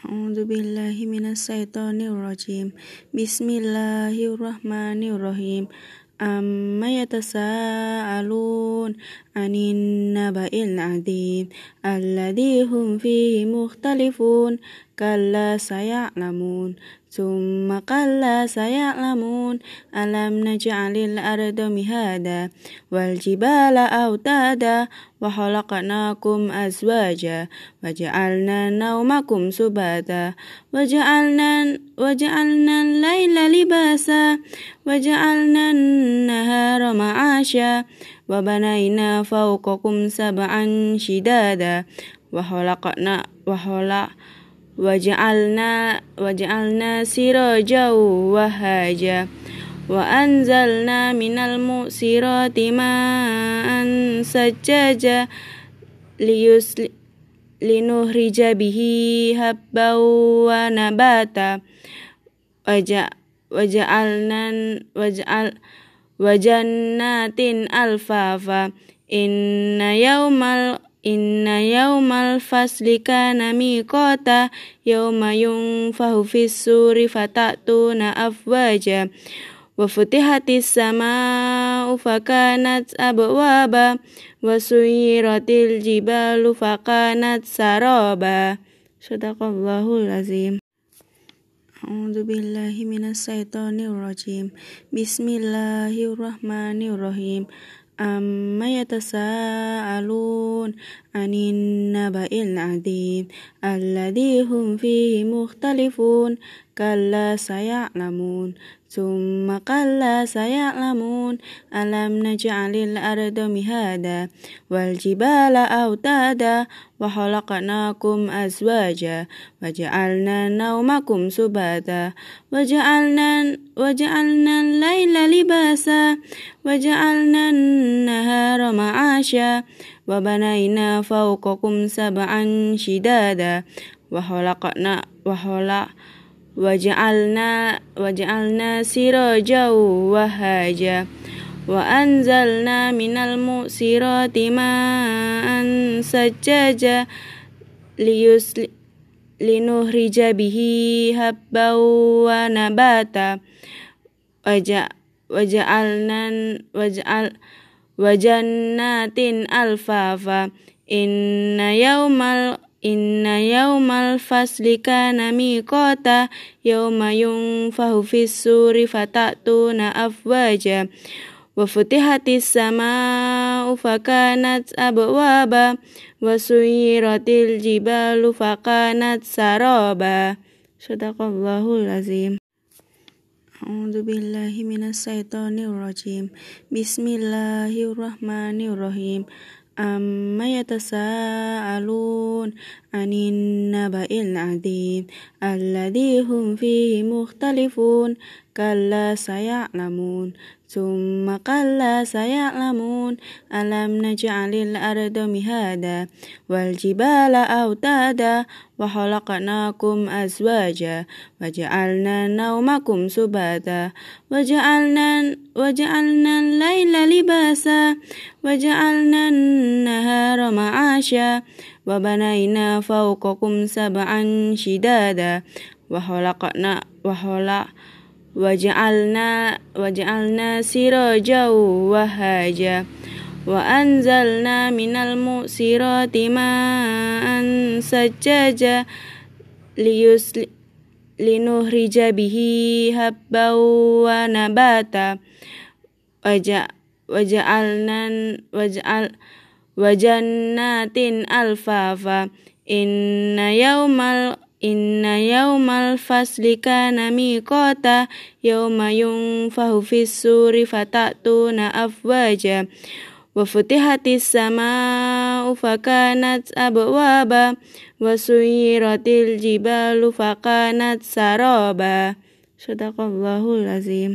أعوذ بالله من الشيطان الرجيم. بسم الله الرحمن الرحيم. أما يتساءلون عن النبأ العظيم الذي هم فيه مختلفون؟ كلا سيعلمون. ثم كلا سيعلمون. ألم نجعل الأرض مهادا والجبال أوتادا وخلقناكم أزواجا وجعلنا نومكم سباتا وجعلنا وجعلنا الليل لباسا وجعلنا النهار معاشا وبنينا فوقكم سبعا شدادا وخلقنا وخلق وجعلنا وجعلنا سراجا وهاجا وأنزلنا من المؤسرات ماء سجاجا لنخرج به هبا ونباتا وجعلنا وجعل وجنات ألفافا إن يوم Inna yaumal fasli kana miqata yauma yunfahu fis suri fatatuna afwaja. Wa futihatis sama'u fakanat abwaba wa suyiratil jibalu fakanat saraba sadaqallahul azim. A'udzu billahi minasyaitonir rajim. Bismillahirrahmanirrahim أما يتساءلون عن النبأ العظيم الذي هم فيه مختلفون Kalla saya'lamun Summa kalla saya'lamun Alam naj'alil arda mihada Wal jibala autada Wa khalaqnakum azwaja Waja'alna nawmakum subata Waja'alna Waja'alna layla libasa Waja'alna nahara ma'asha Wabanaina fawqakum sab'an shidada Wa khalaqna Wa halaqna waj'alna waj'alna jau wahaja wa anzalna minal musirati ma'an lius liyus linuhrija bihi habban wa nabata waja waja'alnan waj'al wajannatin alfafa inna yaumal fasli kana miqata yauma yunfahu fis suri fatatuna afwaja. Wa futihatis sama'u fakanat abwaba wa suyiratil jibalu fakanat saraba sadaqallahul azim. A'udzu billahi minasyaitonir rajim. Bismillahirrahmanirrahim عما يتساءلون عن النبأ العظيم الذي هم فيه مختلفون كلا سيعلمون. ثم كلا سيعلمون ألم نجعل الأرض مهادا والجبال أوتادا وخلقناكم أزواجا وجعلنا نومكم سباتا وجعلنا وجعلنا الليل لباسا وجعلنا النهار معاشا وبنينا فوقكم سبعا شدادا وخلقنا وخلق وجعلنا وجعلنا سراجا وهاجا وأنزلنا من المؤسرات ماء سجاجا لنخرج به هبا ونباتا وجعلنا وجعل wajannatin alfafa. Inna yaumal Inna yaumal fasli kana miqata yauma yunfahu fis-suri fatatuna afwaja. Wa futihatis samaa'u fakanat abwaba wa suyiratil jibalu fakanat saraba sadaqallahul azim.